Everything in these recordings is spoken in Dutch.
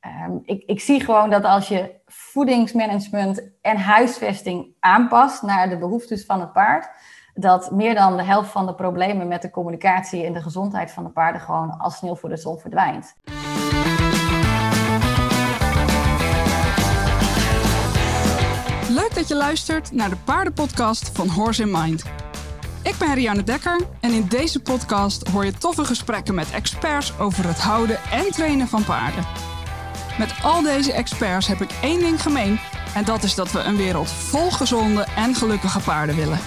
ehm, ik, ik zie gewoon dat als je voedingsmanagement en huisvesting aanpast naar de behoeftes van het paard, dat meer dan de helft van de problemen met de communicatie en de gezondheid van de paarden gewoon als sneeuw voor de zon verdwijnt. Leuk dat je luistert naar de paardenpodcast van Horse in Mind. Ik ben Rianne Dekker en in deze podcast hoor je toffe gesprekken met experts over het houden en trainen van paarden. Met al deze experts heb ik één ding gemeen en dat is dat we een wereld vol gezonde en gelukkige paarden willen.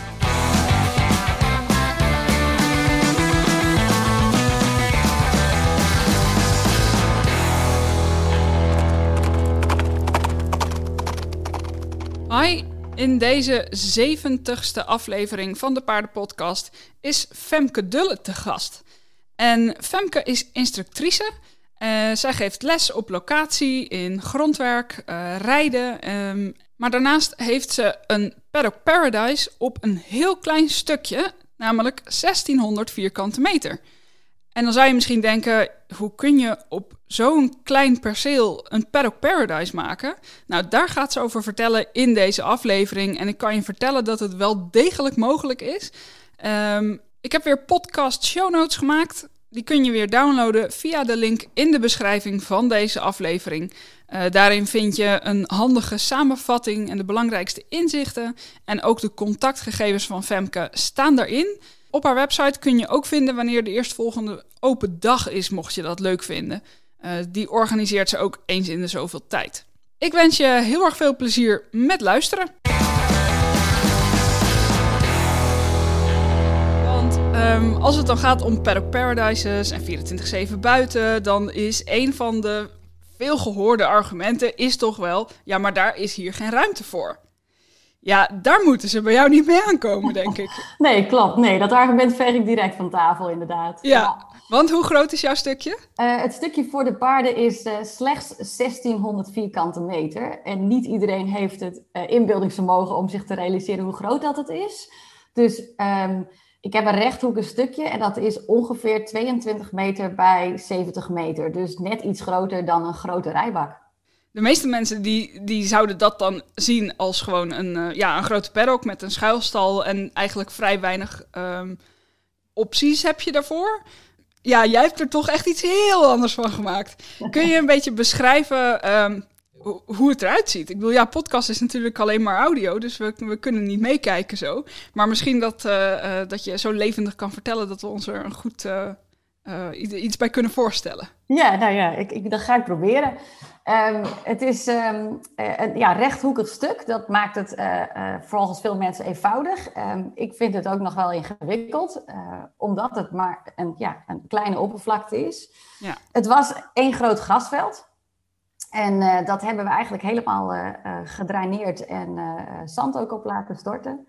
Hi, in deze 70ste aflevering van de Paardenpodcast is Femke Dulle te gast. En Femke is instructrice. Uh, zij geeft les op locatie in grondwerk, uh, rijden. Um, maar daarnaast heeft ze een Paddock Paradise op een heel klein stukje, namelijk 1600 vierkante meter. En dan zou je misschien denken, hoe kun je op zo'n klein perceel een paddock paradise maken? Nou, daar gaat ze over vertellen in deze aflevering. En ik kan je vertellen dat het wel degelijk mogelijk is. Um, ik heb weer podcast show notes gemaakt. Die kun je weer downloaden via de link in de beschrijving van deze aflevering. Uh, daarin vind je een handige samenvatting en de belangrijkste inzichten. En ook de contactgegevens van Femke staan daarin. Op haar website kun je ook vinden wanneer de eerstvolgende open dag is, mocht je dat leuk vinden. Uh, die organiseert ze ook eens in de zoveel tijd. Ik wens je heel erg veel plezier met luisteren. Um, als het dan gaat om Paddock Paradises en 24-7 buiten, dan is een van de veel gehoorde argumenten is toch wel, ja, maar daar is hier geen ruimte voor. Ja, daar moeten ze bij jou niet mee aankomen, denk ik. nee, klopt. Nee, dat argument veeg ik direct van tafel, inderdaad. Ja, want hoe groot is jouw stukje? Uh, het stukje voor de paarden is uh, slechts 1600 vierkante meter. En niet iedereen heeft het uh, inbeeldingsvermogen om zich te realiseren hoe groot dat het is. Dus um, ik heb een rechthoekig stukje en dat is ongeveer 22 meter bij 70 meter. Dus net iets groter dan een grote rijbak de meeste mensen die, die zouden dat dan zien als gewoon een, uh, ja, een grote paddock met een schuilstal en eigenlijk vrij weinig um, opties heb je daarvoor. Ja, jij hebt er toch echt iets heel anders van gemaakt. Kun je een beetje beschrijven um, hoe het eruit ziet? Ik bedoel, ja, podcast is natuurlijk alleen maar audio, dus we, we kunnen niet meekijken zo. Maar misschien dat, uh, uh, dat je zo levendig kan vertellen dat we ons er een goed iets bij kunnen voorstellen. Ja, nou ja, ik, ik, dat ga ik proberen. Um, het is um, een ja, rechthoekig stuk. Dat maakt het uh, uh, volgens veel mensen eenvoudig. Um, ik vind het ook nog wel ingewikkeld, uh, omdat het maar een, ja, een kleine oppervlakte is. Ja. Het was één groot grasveld. En dat hebben we eigenlijk helemaal gedraineerd en zand ook op laten storten.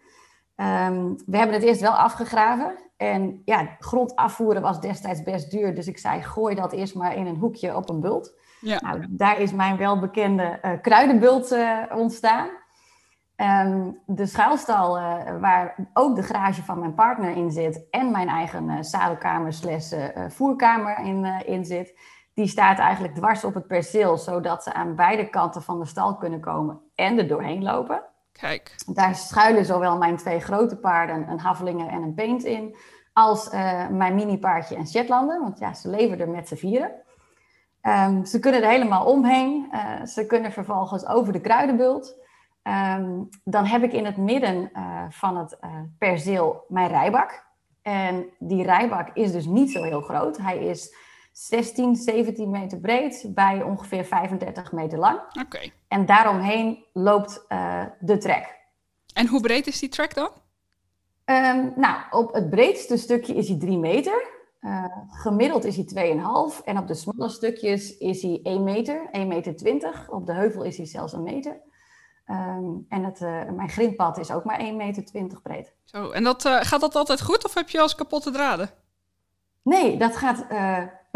we hebben het eerst wel afgegraven. En ja, grond afvoeren was destijds best duur. Dus ik zei, gooi dat eerst maar in een hoekje op een bult. Ja. Nou, daar is mijn welbekende uh, kruidenbult uh, ontstaan. Um, de schuilstal, uh, waar ook de garage van mijn partner in zit en mijn eigen zadelkamer slash voerkamer in, in zit, die staat eigenlijk dwars op het perceel, zodat ze aan beide kanten van de stal kunnen komen en er doorheen lopen. Kijk. Daar schuilen zowel mijn twee grote paarden, een Havelinger en een Paint in, als mijn mini-paardje en Shetlander, want ja, ze leven er met z'n vieren. Um, ze kunnen er helemaal omheen. Uh, ze kunnen vervolgens over de kruidenbult. Um, dan heb ik in het midden uh, van het perceel mijn rijbak. En die rijbak is dus niet zo heel groot. Hij is 16, 17 meter breed bij ongeveer 35 meter lang. Oké. Okay. En daaromheen loopt de trek. En hoe breed is die trek dan? Um, nou, op het breedste stukje is hij 3 meter. Uh, gemiddeld is hij 2,5 en op de smalle stukjes is hij 1 meter, 1 meter 20. Op de heuvel is hij zelfs een meter. Um, en het, uh, mijn grindpad is ook maar 1 meter 20 breed. Zo, en dat, uh, gaat dat altijd goed of heb je als kapotte draden? Nee, dat gaat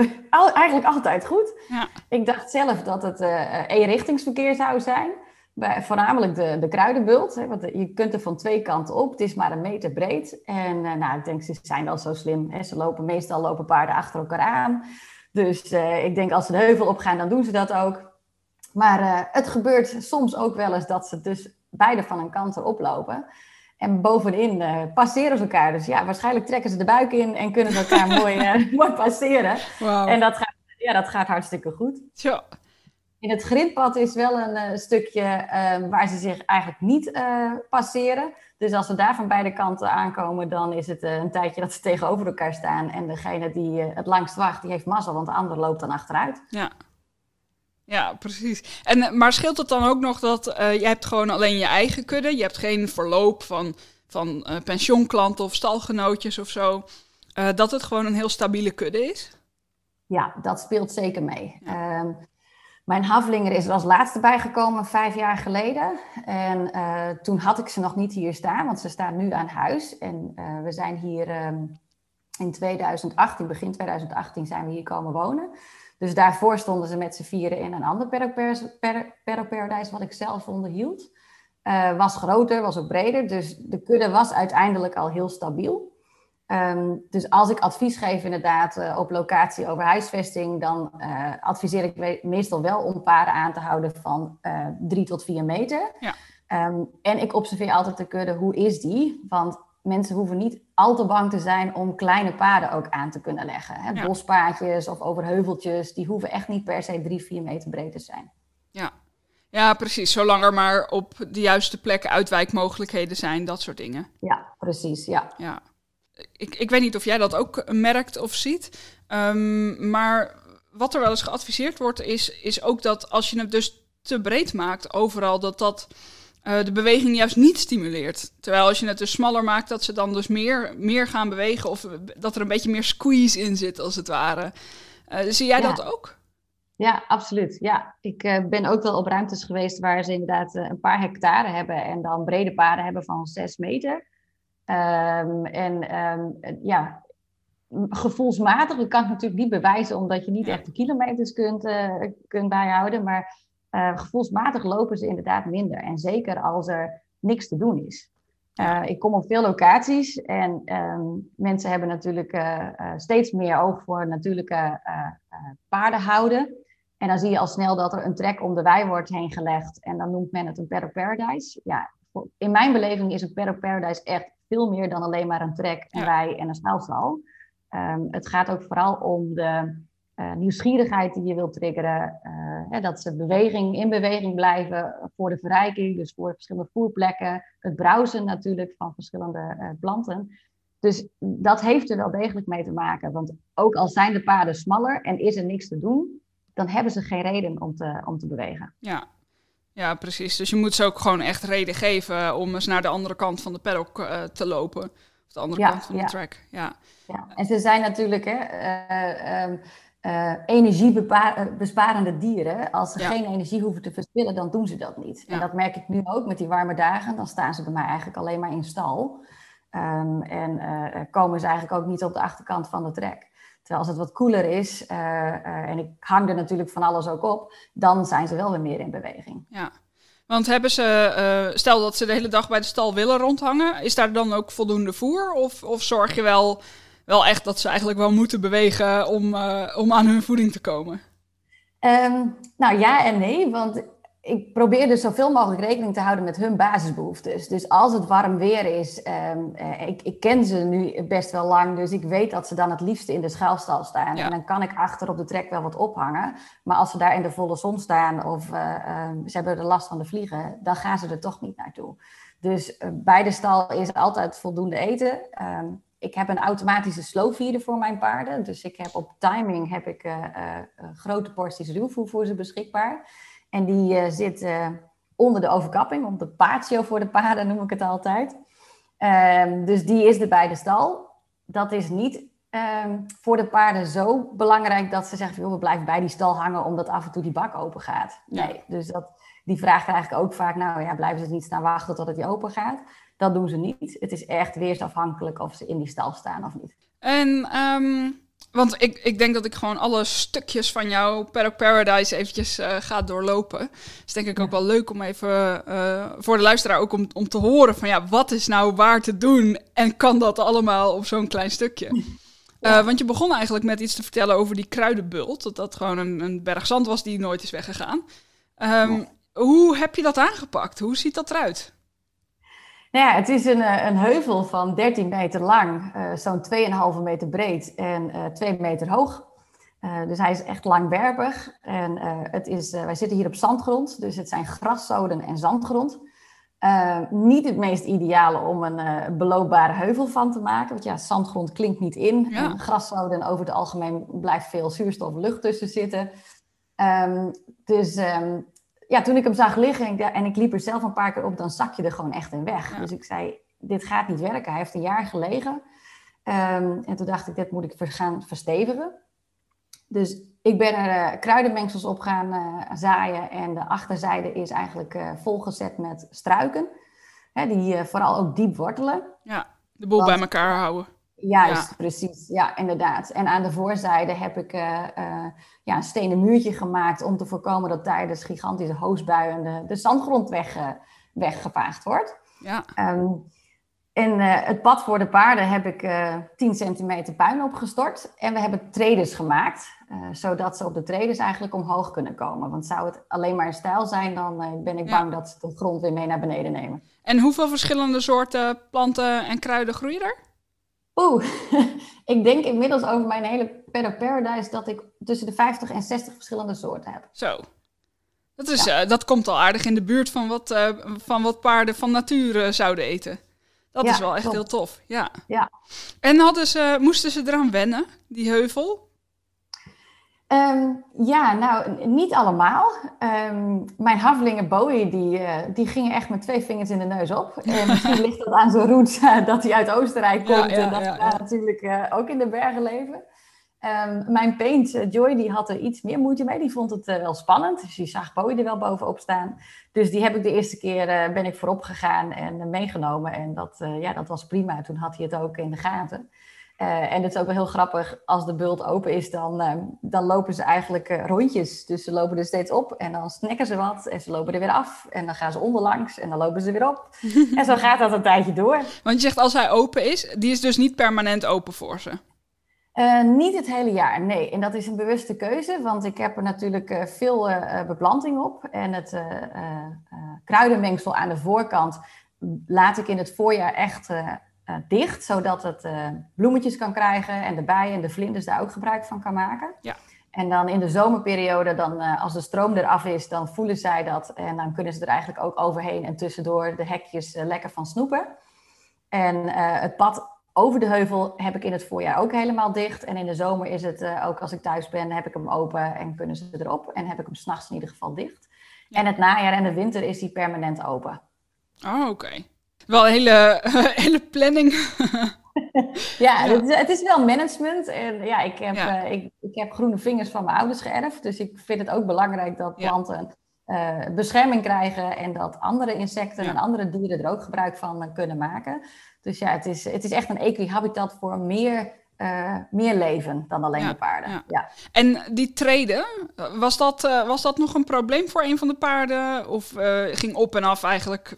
eigenlijk altijd goed. Ja. Ik dacht zelf dat het eenrichtingsverkeer zou zijn. Bij, voornamelijk de, de kruidenbult. Hè, want je kunt er van twee kanten op. Het is maar een meter breed. En uh, nou, ik denk, ze zijn wel zo slim. Hè. Ze lopen, meestal lopen paarden achter elkaar aan. Dus uh, ik denk, als ze de heuvel opgaan, dan doen ze dat ook. Maar het gebeurt soms ook wel eens dat ze dus beide van een kant erop lopen. En bovenin uh, passeren ze elkaar. Dus ja, waarschijnlijk trekken ze de buik in en kunnen ze elkaar mooi, uh, mooi passeren. Wow. En dat gaat, ja, dat gaat hartstikke goed. Ja. In het grindpad is wel een uh, stukje waar ze zich eigenlijk niet passeren. Dus als we daar van beide kanten aankomen, dan is het een tijdje dat ze tegenover elkaar staan. En degene die het langst wacht, die heeft mazzel, want de ander loopt dan achteruit. Ja. Ja, precies. En, eh, maar scheelt het dan ook nog dat uh, je hebt gewoon alleen je eigen kudde? Je hebt geen verloop van, van uh, pensioenklanten of stalgenootjes of zo? Uh, dat het gewoon een heel stabiele kudde is? Ja, dat speelt zeker mee. Ja. Um, mijn havlinger is er als laatste bijgekomen vijf jaar geleden. En toen had ik ze nog niet hier staan, want ze staan nu aan huis. En we zijn hier um, in 2018, begin 2018, zijn we hier komen wonen. Dus daarvoor stonden ze met z'n vieren in een ander paradijs, wat ik zelf onderhield. Uh, was groter, was ook breder. Dus de kudde was uiteindelijk al heel stabiel. Um, dus als ik advies geef inderdaad uh, op locatie over huisvesting, dan uh, adviseer ik meestal wel om paren aan te houden van drie tot vier meter. Ja. Um, en ik observeer altijd de kudde, hoe is die? Want mensen hoeven niet al te bang te zijn om kleine paden ook aan te kunnen leggen. Hè? Bospaadjes of over heuveltjes, die hoeven echt niet per se drie, vier meter breed te zijn. Ja. ja, precies. Zolang er maar op de juiste plekken uitwijkmogelijkheden zijn, dat soort dingen. Ja, precies. Ja. ja. Ik, ik weet niet of jij dat ook merkt of ziet, um, maar wat er wel eens geadviseerd wordt, is, is ook dat als je het dus te breed maakt overal, dat dat uh, de beweging juist niet stimuleert. Terwijl als je het dus smaller maakt, dat ze dan dus meer, meer gaan bewegen. Of dat er een beetje meer squeeze in zit, als het ware. Uh, zie jij dat ook? Ja, absoluut. Ja, ik uh, ben ook wel op ruimtes geweest waar ze inderdaad een paar hectare hebben en dan brede paden hebben van zes meter. Um, en um, ja, gevoelsmatig, ik kan het natuurlijk niet bewijzen omdat je niet echt de kilometers kunt, kunt bijhouden, maar uh, gevoelsmatig lopen ze inderdaad minder. En zeker als er niks te doen is. Uh, ik kom op veel locaties en um, mensen hebben natuurlijk uh, steeds meer oog voor natuurlijke paardenhouden. En dan zie je al snel dat er een trek om de wei wordt heen gelegd. En dan noemt men het een paddock paradise. Ja, in mijn beleving is een paddock paradise echt veel meer dan alleen maar een trek, een ja. wei en een staalstal. Um, het gaat ook vooral om de uh, nieuwsgierigheid die je wilt triggeren. Uh, hè, dat ze beweging, in beweging blijven voor de verrijking, dus voor verschillende voerplekken. Het browsen natuurlijk van verschillende uh, planten. Dus dat heeft er wel degelijk mee te maken. Want ook al zijn de paden smaller en is er niks te doen, dan hebben ze geen reden om te, om te bewegen. Ja. ja, precies. Dus je moet ze ook gewoon echt reden geven om eens naar de andere kant van de paddock te lopen. Of de andere kant van de track. Ja. ja, en ze zijn natuurlijk. Hè, um, uh, energiebesparende dieren. Als ze geen energie hoeven te verspillen, dan doen ze dat niet. En dat merk ik nu ook met die warme dagen. Dan staan ze bij mij eigenlijk alleen maar in stal. Um, en uh, komen ze eigenlijk ook niet op de achterkant van de trek. Terwijl als het wat koeler is, uh, en ik hang er natuurlijk van alles ook op, dan zijn ze wel weer meer in beweging. Ja. Want hebben ze, stel dat ze de hele dag bij de stal willen rondhangen, is daar dan ook voldoende voer? Of, of zorg je wel wel echt dat ze eigenlijk wel moeten bewegen om, uh, om aan hun voeding te komen? Um, nou ja en nee, want ik probeer dus zoveel mogelijk rekening te houden met hun basisbehoeftes. Dus als het warm weer is, um, ik, ik, ken ze nu best wel lang, dus ik weet dat ze dan het liefste in de schuilstal staan. Ja. En dan kan ik achter op de trek wel wat ophangen. Maar als ze daar in de volle zon staan of uh, um, ze hebben er last van de vliegen, dan gaan ze er toch niet naartoe. Dus uh, bij de stal is altijd voldoende eten. Um, ik heb een automatische slowfeeder voor mijn paarden. Dus ik heb op timing heb ik, uh, uh, grote porties ruwvoer voor ze beschikbaar. En die uh, zit onder de overkapping, op de paardje voor de paarden noem ik het altijd. Um, dus die is er bij de stal. Dat is niet um, voor de paarden zo belangrijk dat ze zeggen: we blijven bij die stal hangen omdat af en toe die bak open gaat. Nee, ja. dus dat, die vraag krijg ik ook vaak: nou ja, blijven ze niet staan wachten tot het die open gaat? Dat doen ze niet. Het is echt weersafhankelijk of ze in die stal staan of niet. En, um, want ik, ik denk dat ik gewoon alle stukjes van jouw Paddock Paradise eventjes uh, ga doorlopen. Dus denk ik ook wel leuk om even uh, voor de luisteraar ook om, om te horen van ja, wat is nou waar te doen en kan dat allemaal op zo'n klein stukje? Ja. Uh, want je begon eigenlijk met iets te vertellen over die kruidenbult. Dat dat gewoon een, een berg zand was die nooit is weggegaan. Ehm, hoe heb je dat aangepakt? Hoe ziet dat eruit? Nou ja, het is een, een heuvel van 13 meter lang, uh, zo'n 2,5 meter breed en uh, 2 meter hoog. Uh, dus hij is echt langwerpig. En het is, wij zitten hier op zandgrond, dus het zijn graszoden en zandgrond. niet het meest ideale om een beloopbare heuvel van te maken. Want ja, zandgrond klinkt niet in. Ja. En graszoden over het algemeen blijft veel zuurstof lucht tussen zitten. Um, dus um, ja, toen ik hem zag liggen en ik, en ik, liep er zelf een paar keer op, dan zak je er gewoon echt in weg. Ja. Dus ik zei, dit gaat niet werken. Hij heeft een jaar gelegen. Um, en toen dacht ik, dit moet ik gaan verstevigen. Dus ik ben er uh, kruidenmengsels op gaan uh, zaaien en de achterzijde is eigenlijk uh, volgezet met struiken. Hè, die vooral ook diep wortelen. Ja, de boel Want, bij elkaar houden. Juist, ja. precies. Ja, inderdaad. En aan de voorzijde heb ik ja, een stenen muurtje gemaakt om te voorkomen dat tijdens gigantische hoosbuien de, de zandgrond weg, weggevaagd wordt. Ja. Um, en het pad voor de paarden heb ik uh, 10 centimeter puin opgestort. En we hebben traders gemaakt, zodat ze op de traders eigenlijk omhoog kunnen komen. Want zou het alleen maar een stijl zijn, dan eh, ben ik ja. bang dat ze de grond weer mee naar beneden nemen. En hoeveel verschillende soorten planten en kruiden groeien er? Oeh, ik denk inmiddels over mijn hele Pet of Paradise dat ik tussen de 50 en 60 verschillende soorten heb. Zo. Dat, is, ja. dat komt al aardig in de buurt van wat, van wat paarden van nature zouden eten. Dat ja, is wel echt heel tof, ja. ja. En hadden ze, moesten ze eraan wennen, die heuvel? Um, ja, nou, niet allemaal. Um, mijn havelingen Bowie, die, uh, die gingen echt met twee vingers in de neus op. En misschien ligt dat aan zijn roots uh, dat hij uit Oostenrijk komt ja, ja, en dat ja, we natuurlijk uh, ook in de bergen leven. Um, mijn paint, Joy, die had er iets meer moeite mee. Die vond het wel spannend. Dus die zag Bowie er wel bovenop staan. Dus die heb ik de eerste keer, ben ik voorop gegaan en meegenomen. En dat, ja, dat was prima. Toen had hij het ook in de gaten. En het is ook wel heel grappig, als de bult open is, dan, dan lopen ze eigenlijk rondjes. Dus ze lopen er steeds op en dan snacken ze wat. En ze lopen er weer af. En dan gaan ze onderlangs en dan lopen ze weer op. en zo gaat dat een tijdje door. Want je zegt als hij open is, die is dus niet permanent open voor ze? Niet het hele jaar, nee. En dat is een bewuste keuze, want ik heb er natuurlijk veel beplanting op. En het kruidenmengsel aan de voorkant laat ik in het voorjaar echt dicht, zodat het bloemetjes kan krijgen en de bijen en de vlinders daar ook gebruik van kan maken. Ja. En dan in de zomerperiode, dan, als de stroom eraf is, dan voelen zij dat. En dan kunnen ze er eigenlijk ook overheen en tussendoor de hekjes lekker van snoepen. En het pad over de heuvel heb ik in het voorjaar ook helemaal dicht. En in de zomer is het ook als ik thuis ben, heb ik hem open en kunnen ze erop. En heb ik hem s'nachts in ieder geval dicht. Ja. En het najaar en de winter is die permanent open. Oh, oké. Okay. Wel een hele, hele planning. ja, ja. Het, is, het, is, wel management. En ja, ik heb, ja. Uh, ik, ik heb groene vingers van mijn ouders geërfd. Dus ik vind het ook belangrijk dat planten uh, bescherming krijgen. En dat andere insecten en andere dieren er ook gebruik van kunnen maken. Dus ja, het is, het is echt een equihabitat voor meer, uh, meer leven dan alleen de paarden. Ja. En die treden, was dat, was dat nog een probleem voor een van de paarden? Of ging op en af eigenlijk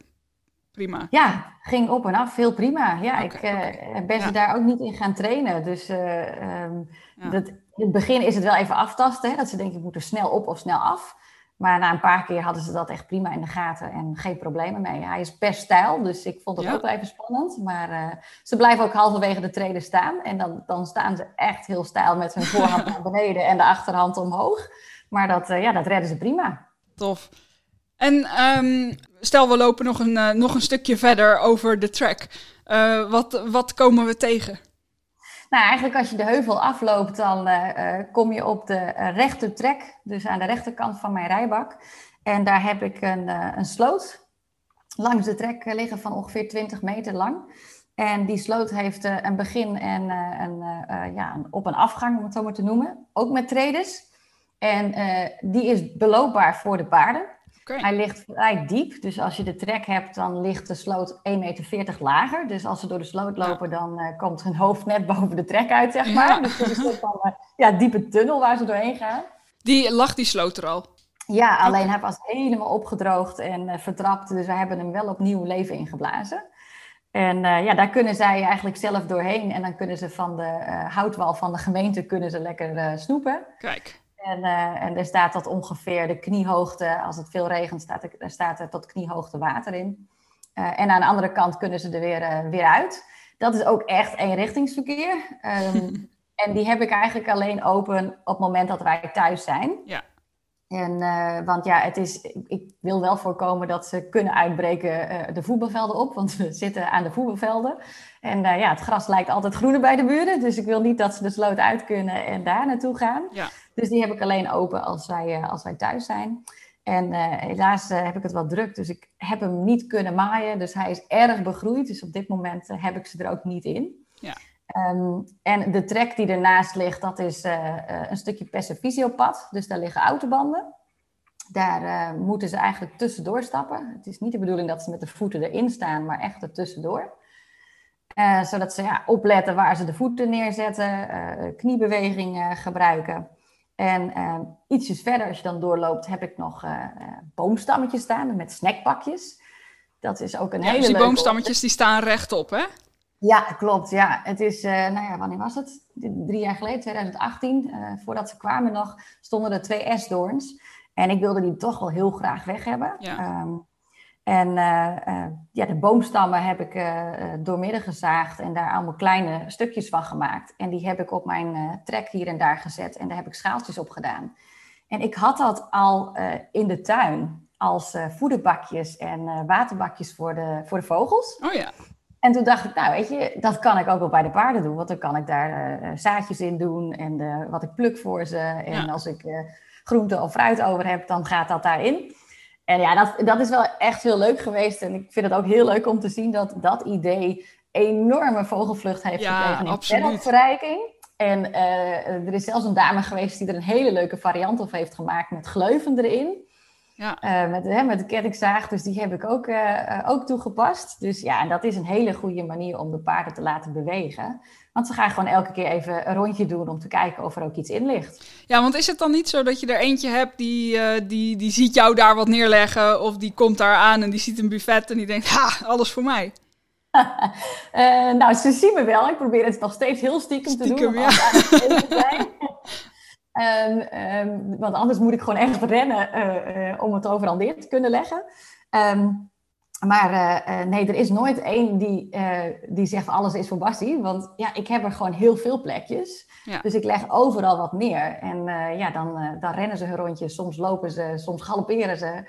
prima? Ja, ging op en af heel prima. Ja, okay, ik okay. ben ze daar ook niet in gaan trainen. Dus um, dat, in het begin is het wel even aftasten. Hè, dat ze denken, ik moet er snel op of snel af. Maar na een paar keer hadden ze dat echt prima in de gaten en geen problemen mee. Hij is best stijl, dus ik vond het ja. ook wel even spannend. Maar uh, ze blijven ook halverwege de treden staan. En dan, dan staan ze echt heel stijl met hun voorhand naar beneden en de achterhand omhoog. Maar dat, uh, ja, dat redden ze prima. Tof. En um, stel, we lopen nog een, uh, nog een stukje verder over de track. wat, wat komen we tegen? Nou, eigenlijk als je de heuvel afloopt, dan uh, kom je op de rechter trek, dus aan de rechterkant van mijn rijbak. En daar heb ik een, een sloot langs de trek liggen van ongeveer 20 meter lang. En die sloot heeft een begin en een, ja, een op- en afgang, om het zo maar te noemen. Ook met tredes. En die is beloopbaar voor de paarden. Okay. Hij ligt vrij diep, dus als je de trek hebt, dan ligt de sloot 1,40 meter lager. Dus als ze door de sloot lopen, ja. dan uh, komt hun hoofd net boven de trek uit, zeg maar. Ja. Dus het is een soort van uh, ja, diepe tunnel waar ze doorheen gaan. Die lag die sloot er al? Ja, alleen okay. hij was helemaal opgedroogd en uh, vertrapt. Dus we hebben hem wel opnieuw leven ingeblazen. En ja, daar kunnen zij eigenlijk zelf doorheen. En dan kunnen ze van de houtwal van de gemeente kunnen ze lekker snoepen. Kijk. En, uh, en er staat tot ongeveer de kniehoogte, als het veel regent, staat er, staat er tot kniehoogte water in. Uh, en aan de andere kant kunnen ze er weer, uh, weer uit. Dat is ook echt eenrichtingsverkeer. Um, en die heb ik eigenlijk alleen open op het moment dat wij thuis zijn. Ja. En, uh, want ja, het is, ik wil wel voorkomen dat ze kunnen uitbreken uh, de voetbalvelden op, want we zitten aan de voetbalvelden. En uh, ja, het gras lijkt altijd groener bij de buren, dus ik wil niet dat ze de sloot uit kunnen en daar naartoe gaan. Ja. Dus die heb ik alleen open als wij, als wij thuis zijn. En helaas heb ik het wel druk, dus ik heb hem niet kunnen maaien. Dus hij is erg begroeid, dus op dit moment heb ik ze er ook niet in. Ja. Um, en de trek die ernaast ligt, dat is een stukje Persevisio-pad. Dus daar liggen autobanden. Daar moeten ze eigenlijk tussendoor stappen. Het is niet de bedoeling dat ze met de voeten erin staan, maar echt er tussendoor. zodat ze ja, opletten waar ze de voeten neerzetten, kniebewegingen gebruiken. En ietsjes verder, als je dan doorloopt, heb ik nog boomstammetjes staan met snackpakjes. Dat is ook een ja, hele dus die leuke boomstammetjes die staan rechtop, hè? Ja, klopt. Ja. Het is, uh, nou ja, wanneer was het? Drie jaar geleden, 2018. Uh, voordat ze kwamen nog, stonden er twee esdoorns. En ik wilde die toch wel heel graag weg hebben. Ja. Um, en uh, ja, de boomstammen heb ik doormidden gezaagd en daar allemaal kleine stukjes van gemaakt. En die heb ik op mijn trek hier en daar gezet en daar heb ik schaaltjes op gedaan. En ik had dat al in de tuin als voederbakjes en waterbakjes voor de, voor de vogels. Oh ja. En toen dacht ik, nou weet je, dat kan ik ook wel bij de paarden doen. Want dan kan ik daar uh, zaadjes in doen en uh, wat ik pluk voor ze. En Ja. als ik uh, groente of fruit over heb, dan gaat dat daarin. En ja, dat, dat is wel echt heel leuk geweest. En ik vind het ook heel leuk om te zien dat dat idee enorme vogelvlucht heeft Ja, gekregen in absoluut. En eh, er is zelfs een dame geweest die er een hele leuke variant op heeft gemaakt met gleuven erin. Ja. Eh, met, hè, met de kettingzaag, dus die heb ik ook, eh, eh, ook toegepast. Dus ja, en dat is een hele goede manier om de paarden te laten bewegen. Want ze gaan gewoon elke keer even een rondje doen om te kijken of er ook iets in ligt. ja, want is het dan niet zo dat je er eentje hebt die, die, die ziet jou daar wat neerleggen... of die komt daar aan en die ziet een buffet en die denkt... ha, alles voor mij. Nou, ze zien me wel. Ik probeer het nog steeds heel stiekem, te doen. ja. te zijn. Ehm, ehm, want anders moet ik gewoon echt rennen eh, eh, om het overal neer te kunnen leggen. Ehm, maar eh, nee, er is nooit één die, die zegt alles is voor Bassie. Want ja, ik heb er gewoon heel veel plekjes. Ja. Dus ik leg overal wat neer. En ja, dan, dan rennen ze hun rondjes. Soms lopen ze, soms galopperen ze.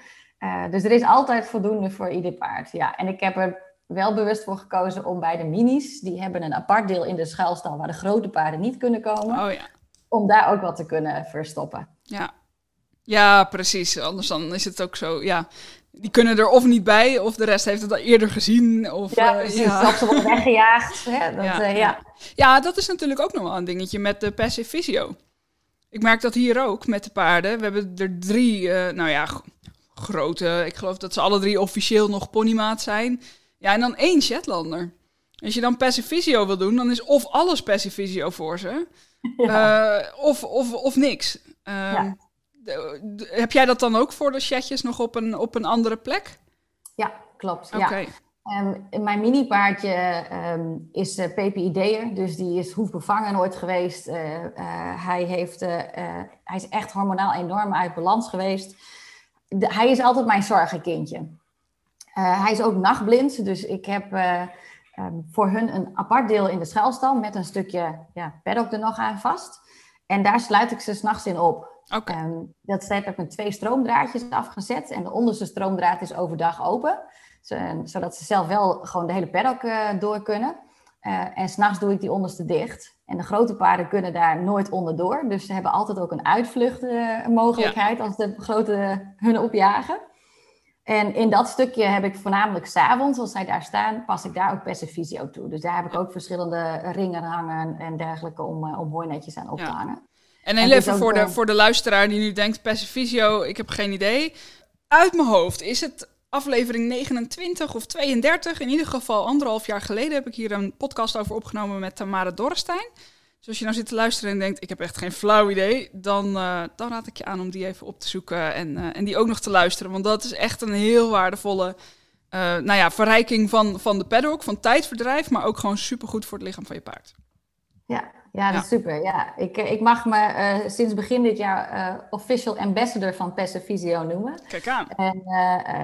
Dus er is altijd voldoende voor ieder paard. Ja, en ik heb er wel bewust voor gekozen om bij de minis... die hebben een apart deel in de schuilstal... waar de grote paarden niet kunnen komen... Oh ja. Om daar ook wat te kunnen verstoppen. Ja. ja, precies. Anders dan is het ook zo, ja... Die kunnen er of niet bij, of de rest heeft het al eerder gezien. Of, Ja, eh, precies. ja. Of ze worden weggejaagd. Hè? Dat, Ja, eh, ja. ja. Ja, dat is natuurlijk ook nog wel een dingetje met de passive visio. Ik merk dat hier ook met de paarden. We hebben er drie, eh, nou ja, grote. Ik geloof dat ze alle drie officieel nog ponymaat zijn. Ja, en dan één Shetlander. Als je dan passive visio wil doen, dan is of alles passive visio voor ze, eh, of, of, of niks. Ehm, Ja. heb jij dat dan ook voor de chatjes nog op een, op een andere plek? Ja, klopt. Oké. Ja. Ehm, mijn mini-paardje ehm, is eh PPID'er, dus die is hoefbevangen nooit geweest. Eh, hij, heeft, hij is echt hormonaal enorm uit balans geweest. De- hij is altijd mijn zorgenkindje. Hij is ook nachtblind, dus ik heb eh, ehm, voor hun een apart deel in de schuilstal met een stukje ja, paddock er nog aan vast. En daar sluit ik ze s'nachts in op. Oké. Ehm, dat heb ik met twee stroomdraadjes afgezet. En de onderste stroomdraad is overdag open. Zo- zodat ze zelf wel gewoon de hele paddock eh, door kunnen. Eh, en s'nachts doe ik die onderste dicht. En de grote paarden kunnen daar nooit onderdoor. Dus ze hebben altijd ook een uitvluchtmogelijkheid als de grote hun opjagen. En in dat stukje heb ik voornamelijk s'avonds, als zij daar staan, pas ik daar ook visio toe. Dus daar heb ik ook verschillende ringen hangen en dergelijke om, eh, om hooinetjes aan op Ja. te hangen. En heel even voor de, wel- voor de luisteraar die nu denkt, Pacificio, ik heb geen idee. Uit mijn hoofd, is het aflevering 29 of 32? In ieder geval anderhalf jaar geleden heb ik hier een podcast over opgenomen met Tamara Dorrestein. Dus als je nou zit te luisteren en denkt, ik heb echt geen flauw idee, dan, eh, dan raad ik je aan om die even op te zoeken en, eh, en die ook nog te luisteren. Want dat is echt een heel waardevolle eh, nou ja, verrijking van, van de paddock, van tijdverdrijf, maar ook gewoon supergoed voor het lichaam van je paard. Ja, ja, dat is super. Ja, ik, ik mag me sinds begin dit jaar official ambassador van Visio noemen. Kijk aan. En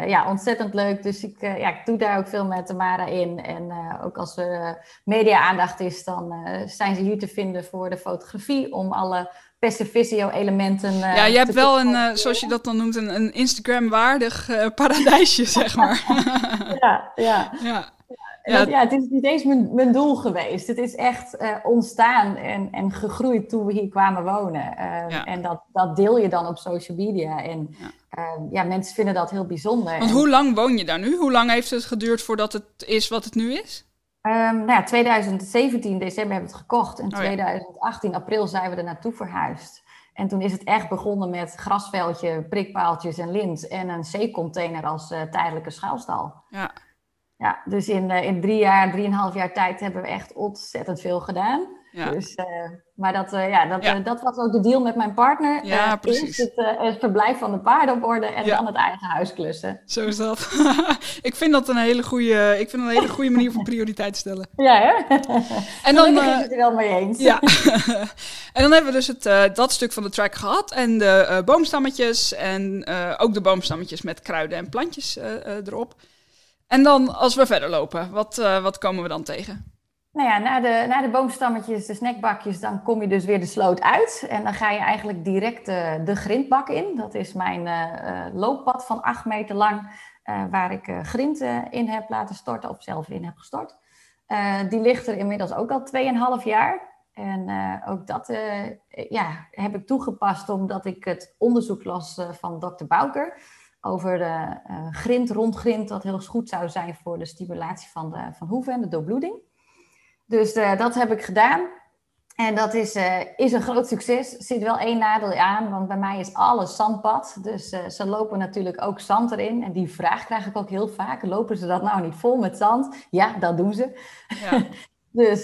ja, ontzettend leuk. Dus ik, ja, ik doe daar ook veel met Tamara in. En ook als er media-aandacht is, dan zijn ze hier te vinden voor de fotografie om alle Visio-elementen. Uh, ja, je hebt wel een, zoals je dat dan noemt, een, een Instagram-waardig paradijsje, zeg maar. ja, ja. ja. Ja. ja, het is niet eens mijn, mijn doel geweest. Het is echt uh, ontstaan en, en gegroeid toen we hier kwamen wonen. Uh, En dat, dat deel je dan op social media. En ja. Uh, ja. mensen vinden dat heel bijzonder. Want hoe lang woon je daar nu? Hoe lang heeft het geduurd voordat het is wat het nu is? Um, nou ja, 2017 december hebben we het gekocht. En 2018 april zijn we er naartoe verhuisd. En toen is het echt begonnen met grasveldje, prikpaaltjes en lint. En een C-container als tijdelijke schuilstal. Ja. Ja, dus in, uh, in drie jaar, drieënhalf jaar tijd hebben we echt ontzettend veel gedaan. Ja. Dus, uh, maar dat, uh, ja, dat, ja. dat was ook de deal met mijn partner. Ja, precies. Het, het, verblijf van de paarden op orde en dan het eigen huis klussen. Zo is dat. ik vind dat een hele goede, ik vind een hele goede manier van prioriteit stellen. Ja, hè? en dan ben ik het er wel mee eens. Ja. en dan hebben we dus het, dat stuk van de track gehad en de boomstammetjes en ook de boomstammetjes met kruiden en plantjes erop. En dan als we verder lopen, wat, uh, wat komen we dan tegen? Nou ja, na de, na de boomstammetjes, de snackbakjes, dan kom je dus weer de sloot uit. En dan ga je eigenlijk direct uh, de grindbak in. Dat is mijn uh, looppad van acht meter lang, waar ik grind in heb laten storten of zelf in heb gestort. die ligt er inmiddels ook al 2,5 jaar. En ook dat ja, heb ik toegepast omdat ik het onderzoek las van dokter Bouker over de uh, grind, rondgrind, dat heel goed zou zijn voor de stimulatie van de van hoeven en de doorbloeding. Dus uh, dat heb ik gedaan. En dat is, uh, is een groot succes. Er zit wel één nadeel aan, want bij mij is alles zandpad. Dus ze lopen natuurlijk ook zand erin. En die vraag krijg ik ook heel vaak. Lopen ze dat nou niet vol met zand? Ja, dat doen ze. Ja. dus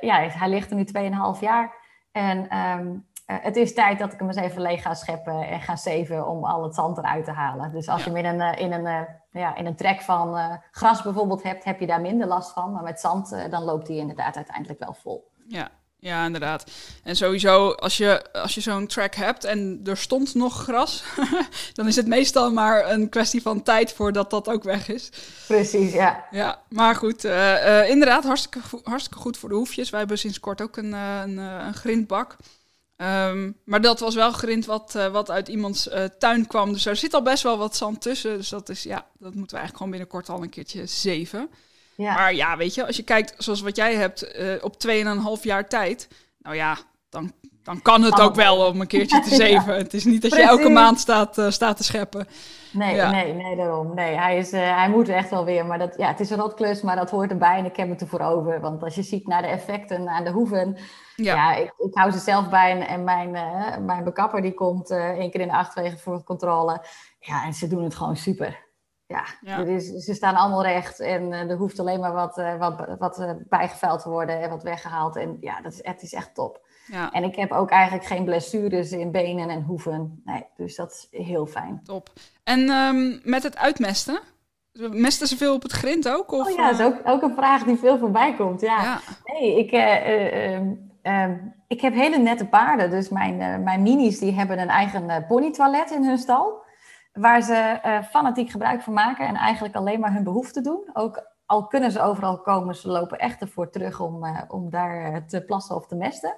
ja, hij ligt er nu 2,5 jaar. En um, uh, het is tijd dat ik hem eens even leeg ga scheppen en ga zeven om al het zand eruit te halen. Dus als je hem in een, uh, in een, uh, ja, in een trek van gras bijvoorbeeld hebt, heb je daar minder last van. Maar met zand, dan loopt hij inderdaad uiteindelijk wel vol. Ja, ja, inderdaad. En sowieso, als je, als je zo'n track hebt en er stond nog gras, dan is het meestal maar een kwestie van tijd voordat dat ook weg is. Precies, ja. Ja, maar goed, inderdaad, hartstikke, hartstikke goed voor de hoefjes. Wij hebben sinds kort ook een, een, een grindbak. Um, maar dat was wel grind wat, uh, wat uit iemands uh, tuin kwam. Dus er zit al best wel wat zand tussen. Dus dat is, ja, dat moeten we eigenlijk gewoon binnenkort al een keertje zeven. Ja. Maar ja, weet je, als je kijkt zoals wat jij hebt uh, op 2,5 jaar tijd. Nou ja, dan, dan kan het ook wel om een keertje te zeven. ja. Het is niet dat je elke maand staat, staat te scheppen. Nee, ja. nee, nee, daarom. Nee, hij, is, hij moet echt wel weer. Maar dat, ja, het is een rotklus, maar dat hoort erbij. En ik heb het ervoor over. Want als je ziet naar de effecten aan de hoeven ja, ja ik, ik, hou ze zelf bij en, mijn, uh, mijn bekapper die komt uh, één keer in de acht wegen voor controle. Ja, en ze doen het gewoon super. Ja, ja. Is, ze staan allemaal recht en uh, er hoeft alleen maar wat, wat, wat bijgeveld te worden en wat weggehaald. En ja, dat is, het is echt top. Ja. En ik heb ook eigenlijk geen blessures in benen en hoeven. Nee, dus dat is heel fijn. Top. En um, met het uitmesten? Mesten ze veel op het grind ook? Of, oh ja, dat is ook, ook een vraag die veel voorbij komt. Ja. ja. Nee, ik, uh, Uh, ik heb hele nette paarden. Dus mijn, uh, mijn minis die hebben een eigen uh, ponytoilet in hun stal. Waar ze uh, fanatiek gebruik van maken en eigenlijk alleen maar hun behoefte doen. Ook al kunnen ze overal komen, ze lopen echt ervoor terug om, om daar te plassen of te mesten.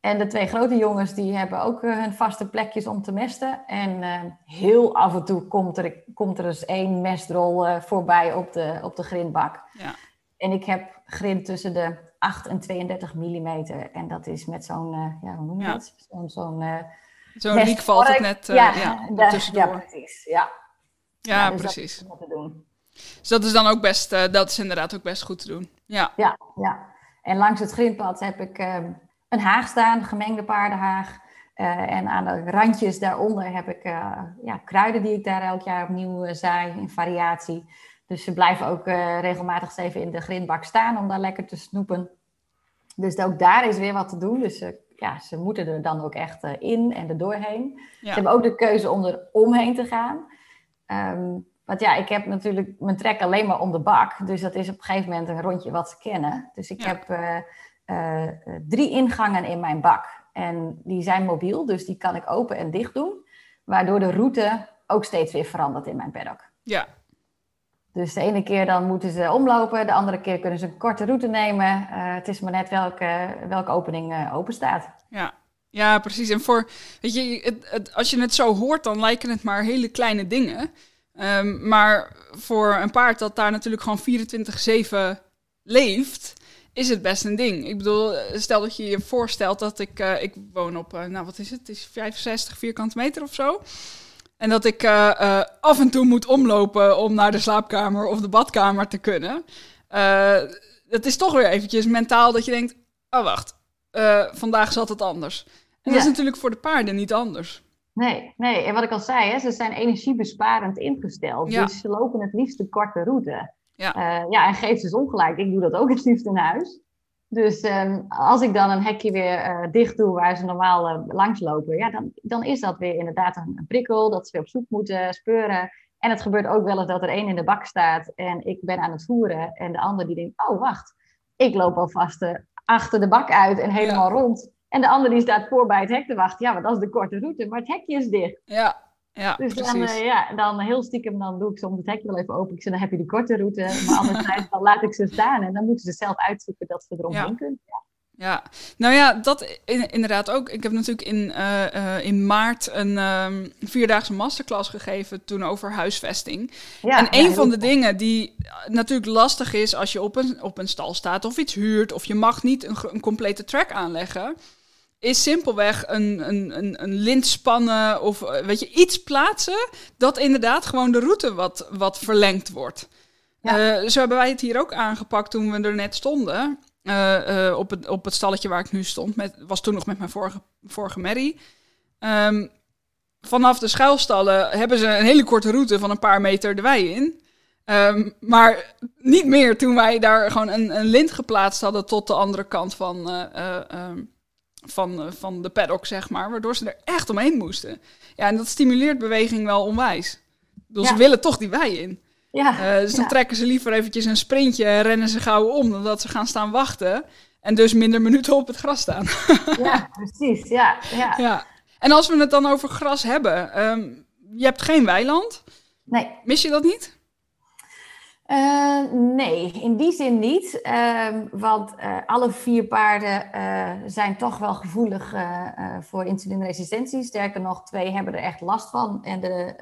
En de twee grote jongens die hebben ook hun vaste plekjes om te mesten. En heel af en toe komt er, komt er eens één mestrol voorbij op de, op de grindbak. Ja. En ik heb grind tussen de 8 en 32 mm. En dat is met zo'n, uh, ja, hoe noem je ja. Zo'n zo'n uh, Zo'n riek valt het net uh, ja, ja, de. Ja, precies. Ja, ja, dus precies. Dat te doen. Dus dat is dan ook best, dat is inderdaad ook best goed te doen. Ja, ja. ja. En langs het grindpad heb ik ehm, een haag staan, gemengde paardenhaag. en aan de randjes daaronder heb ik ja, kruiden die ik daar elk jaar opnieuw zaai in variatie. Dus ze blijven ook uh, regelmatig even in de grindbak staan om daar lekker te snoepen. Dus ook daar is weer wat te doen. Dus uh, ja, ze moeten er dan ook echt uh, in en er doorheen. Ja. Ze hebben ook de keuze om er omheen te gaan. Um, want ja, ik heb natuurlijk mijn trek alleen maar om de bak. Dus dat is op een gegeven moment een rondje wat ze kennen. Dus ik ja. heb drie ingangen in mijn bak. En die zijn mobiel, dus die kan ik open en dicht doen. Waardoor de route ook steeds weer verandert in mijn paddock. Ja. Dus de ene keer dan moeten ze omlopen, de andere keer kunnen ze een korte route nemen. Uh, het is maar net welke, welke opening uh, open staat. Ja. ja, precies. En voor, weet je, het, als je het zo hoort, dan lijken het maar hele kleine dingen. Um, maar voor een paard dat daar natuurlijk gewoon 24-7 leeft, is het best een ding. Ik bedoel, stel dat je je voorstelt dat ik, uh, ik woon op, nou wat is het, het is 65 vierkante meter of zo. En dat ik uh, uh, af en toe moet omlopen om naar de slaapkamer of de badkamer te kunnen. Uh, het is toch weer eventjes mentaal dat je denkt, oh wacht, vandaag zat het anders. En dat is natuurlijk voor de paarden niet anders. Nee, nee. En wat ik al zei, hè, ze zijn energiebesparend ingesteld. Ja. Dus ze lopen het liefst de korte route. Ja. ja, en geef ze ongelijk. Ik doe dat ook het liefst in huis. Dus um, als ik dan een hekje weer uh, dicht doe waar ze normaal uh, langslopen, ja, dan, dan is dat weer inderdaad een, een, prikkel, dat ze weer op zoek moeten speuren. En het gebeurt ook wel eens dat er één in de bak staat en ik ben aan het voeren en de ander die denkt, oh wacht, ik loop alvast uh, achter de bak uit en helemaal ja. rond. En de ander die staat voor bij het hek te wachten. Ja, want dat is de korte route, maar het hekje is dicht. Ja, ja, dus dan, uh, ja, dan heel stiekem dan doe ik soms het hekje wel even open. Ik zeg, dan heb je de korte route. Maar anderzijds dan laat ik ze staan. En dan moeten ze zelf uitzoeken dat ze eromheen ja. kunnen. Ja. Ja, nou ja, dat inderdaad ook. Ik heb natuurlijk in, uh, uh, in maart een um, vierdaagse masterclass gegeven toen over huisvesting. Ja, en een ja, van de dingen die natuurlijk lastig is als je op een, op een stal staat of iets huurt of je mag niet een, een complete track aanleggen, is simpelweg een, een, een, een lint spannen of eh, weet je, iets plaatsen dat inderdaad gewoon de route wat, wat verlengd wordt. Ja. Uh, zo hebben wij het hier ook aangepakt toen we er net stonden. Uh, uh, op, het, op het stalletje waar ik nu stond. Met, was toen nog met mijn vorige, vorige merrie. Um, vanaf de schuilstallen hebben ze een hele korte route van een paar meter de wei in. Um, maar niet meer toen wij daar gewoon een, een lint geplaatst hadden tot de andere kant van, um, van, eh, van de paddock, zeg maar. Waardoor ze er echt omheen moesten. Ja, en dat stimuleert beweging wel onwijs. Dus ze willen toch die wei in. Ja, uh, dus dan ja. trekken ze liever eventjes een sprintje en rennen ze gauw om... dan dat ze gaan staan wachten en dus minder minuten op het gras staan. ja, precies. Ja, ja. ja. En als we het dan over gras hebben... Um, je hebt geen weiland. Nee. Mis je dat niet? Uh, nee, in die zin niet. Uh, want uh, alle vier paarden zijn toch wel gevoelig voor insulineresistentie. Sterker nog, twee hebben er echt last van en de,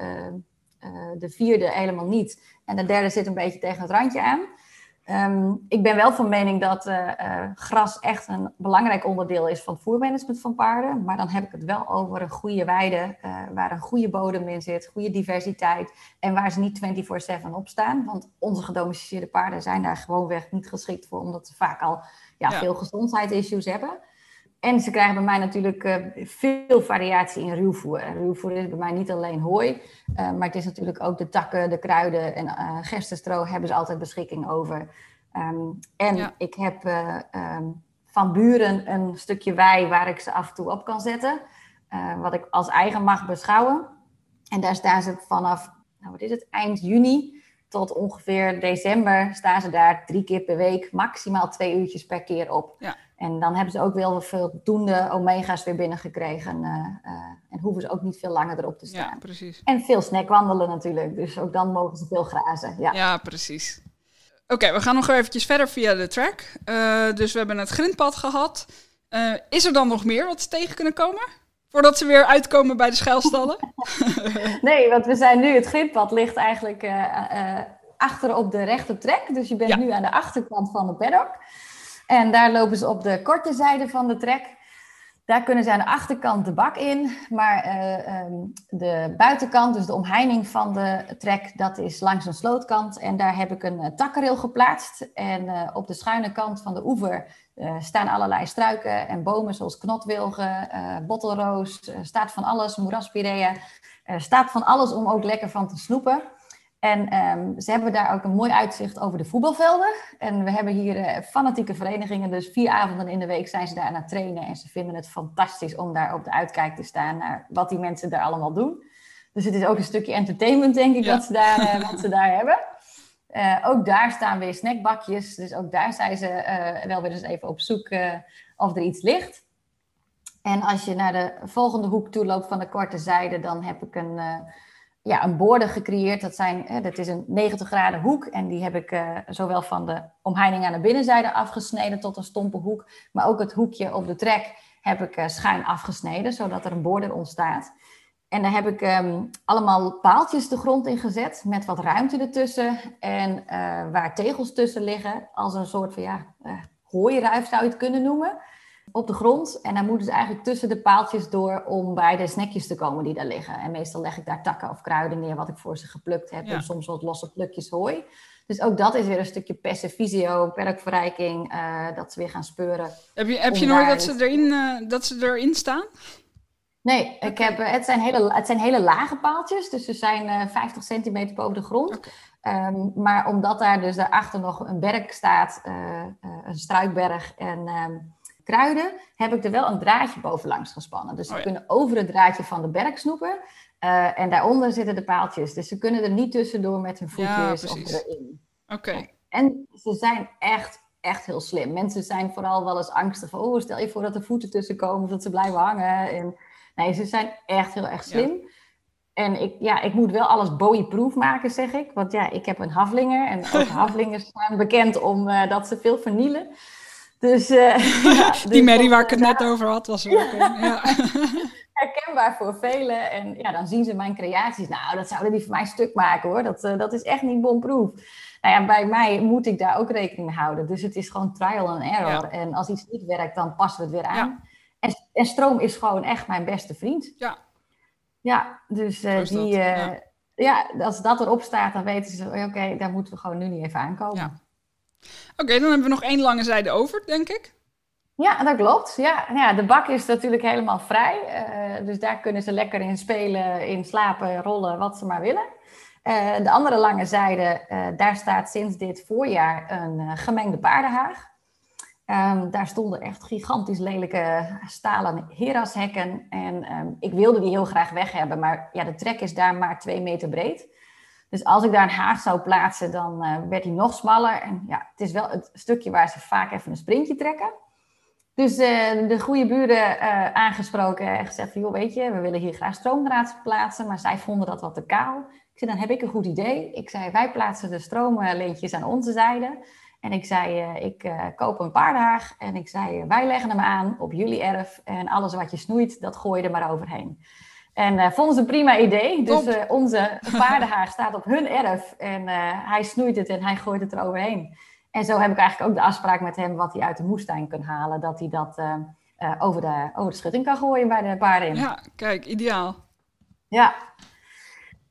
de vierde helemaal niet. En de derde zit een beetje tegen het randje aan. Um, ik ben wel van mening dat uh, uh, gras echt een belangrijk onderdeel is van het voermanagement van paarden. Maar dan heb ik het wel over een goede weide, uh, waar een goede bodem in zit, goede diversiteit. En waar ze niet 24-7 op staan. Want onze gedomesticeerde paarden zijn daar gewoonweg niet geschikt voor, omdat ze vaak al ja, ja. veel gezondheidsissues hebben. En ze krijgen bij mij natuurlijk uh, veel variatie in ruwvoer. Ruwvoer is bij mij niet alleen hooi, uh, maar het is natuurlijk ook de takken, de kruiden en uh, gerstenstro hebben ze altijd beschikking over. Um, en ja. ik heb um, van buren een stukje wei waar ik ze af en toe op kan zetten, wat ik als eigen mag beschouwen. En daar staan ze vanaf, nou wat is het, eind juni tot ongeveer december staan ze daar drie keer per week, maximaal twee uurtjes per keer op. Ja. En dan hebben ze ook wel veel doende omega's weer binnengekregen. Uh, uh, en hoeven ze ook niet veel langer erop te staan. Ja, precies. En veel snackwandelen natuurlijk. Dus ook dan mogen ze veel grazen. Ja, ja precies. Oké, okay, we gaan nog eventjes verder via de track. Uh, dus we hebben het grindpad gehad. is er dan nog meer wat ze tegen kunnen komen? Voordat ze weer uitkomen bij de schuilstallen? nee, want we zijn nu... Het grindpad ligt eigenlijk achter op de rechte trek. Dus je bent ja. nu aan de achterkant van de paddock. En daar lopen ze op de korte zijde van de trek. Daar kunnen ze aan de achterkant de bak in, maar uh, um, de buitenkant, dus de omheining van de trek, dat is langs een slootkant. En daar heb ik een uh, geplaatst. En uh, op de schuine kant van de oever staan allerlei struiken en bomen, zoals knotwilgen, bottelroos, staat van alles, moeraspirea. staat van alles om ook lekker van te snoepen. En um, ze hebben daar ook een mooi uitzicht over de voetbalvelden. En we hebben hier uh, fanatieke verenigingen, dus vier avonden in de week zijn ze daar aan het trainen. En ze vinden het fantastisch om daar op de uitkijk te staan naar wat die mensen daar allemaal doen. Dus het is ook een stukje entertainment, denk ik, ja. wat, ze daar, uh, wat ze daar hebben. ook daar staan weer snackbakjes. Dus ook daar zijn ze wel weer eens even op zoek of er iets ligt. En als je naar de volgende hoek toe loopt van de korte zijde, dan heb ik een, ja, een borden gecreëerd. Dat, zijn, dat is een 90 graden hoek. En die heb ik uh, zowel van de omheining aan de binnenzijde afgesneden tot een stompe hoek. Maar ook het hoekje op de trek heb ik uh, schuin afgesneden, zodat er een border ontstaat. En daar heb ik um, allemaal paaltjes de grond in gezet met wat ruimte ertussen. En waar tegels tussen liggen, als een soort van ja, hooiruif zou je het kunnen noemen op de grond. En dan moeten ze eigenlijk tussen de paaltjes door om bij de snackjes te komen die daar liggen. En meestal leg ik daar takken of kruiden neer wat ik voor ze geplukt heb. En soms wat losse plukjes hooi. Dus ook dat is weer een stukje percevisio, perkverrijking, uh, dat ze weer gaan speuren. Heb je, heb je nooit dat ze, erin, uh, dat ze erin staan? Nee, ik heb, uh, het, zijn hele, het zijn hele lage paaltjes, dus ze zijn 50 centimeter boven de grond. Okay. Um, maar omdat daar dus daarachter nog een berg staat, een struikberg en... Um, kruiden, heb ik er wel een draadje bovenlangs gespannen. Dus ze oh kunnen over het draadje van de berg snoepen. Uh, en daaronder zitten de paaltjes. Dus ze kunnen er niet tussendoor met hun voetjes ja, of erin. Oké. En ze zijn echt, echt heel slim. Mensen zijn vooral wel eens angstig van... oh, stel je voor dat er voeten tussen komen of dat ze blijven hangen. En, nee, ze zijn echt heel erg slim. Ja. En ik, ja, ik moet wel alles Bowie-proof maken, zeg ik. Want ja, ik heb een haflinger. En ook zijn bekend om uh, dat ze veel vernielen. Dus, uh, ja, die dus Mary waar ik het net over had, was er ook een. Ja. Herkenbaar voor velen. En ja, dan zien ze mijn creaties. Nou, dat zouden die voor mij stuk maken hoor. Dat, uh, dat is echt niet bomproof. Nou ja, bij mij moet ik daar ook rekening mee houden. Dus het is gewoon trial and error. Ja. En als iets niet werkt, dan passen we het weer aan. En, en, stroom is gewoon echt mijn beste vriend. Ja. Ja, dus uh, die... Ja. ja. als dat erop staat, dan weten ze... oké, okay, daar moeten we gewoon nu niet even aankomen. Oké, dan hebben we nog één lange zijde over, denk ik. Ja, dat klopt. Ja, ja de bak is natuurlijk helemaal vrij. Uh, dus daar kunnen ze lekker in spelen, in slapen, rollen, wat ze maar willen. Uh, de andere lange zijde, uh, daar staat sinds dit voorjaar een gemengde paardenhaag. Um, daar stonden echt gigantisch lelijke stalen herashekken. En um, ik wilde die heel graag weg hebben, maar ja, de trek is daar maar twee meter breed. Dus als ik daar een haag zou plaatsen, dan uh, werd die nog smaller. En ja, het is wel het stukje waar ze vaak even een sprintje trekken. Dus uh, de goede buren uh, aangesproken en gezegd van, joh, weet je, we willen hier graag stroomdraad plaatsen, maar zij vonden dat wat te kaal. Ik zei, dan heb ik een goed idee. Ik zei, wij plaatsen de stroomlintjes aan onze zijde. En ik zei, ik koop een paardenhaag. En ik zei, wij leggen hem aan op jullie erf. En alles wat je snoeit, dat gooi je er maar overheen. En uh, vonden ze een prima idee. Dus uh, onze paardenhaag staat op hun erf. En uh, hij snoeit het en hij gooit het eroverheen. En zo heb ik eigenlijk ook de afspraak met hem wat hij uit de moestuin kan halen. Dat hij dat over, de, over de schutting kan gooien bij de paarden. Ja, kijk, ideaal. Ja.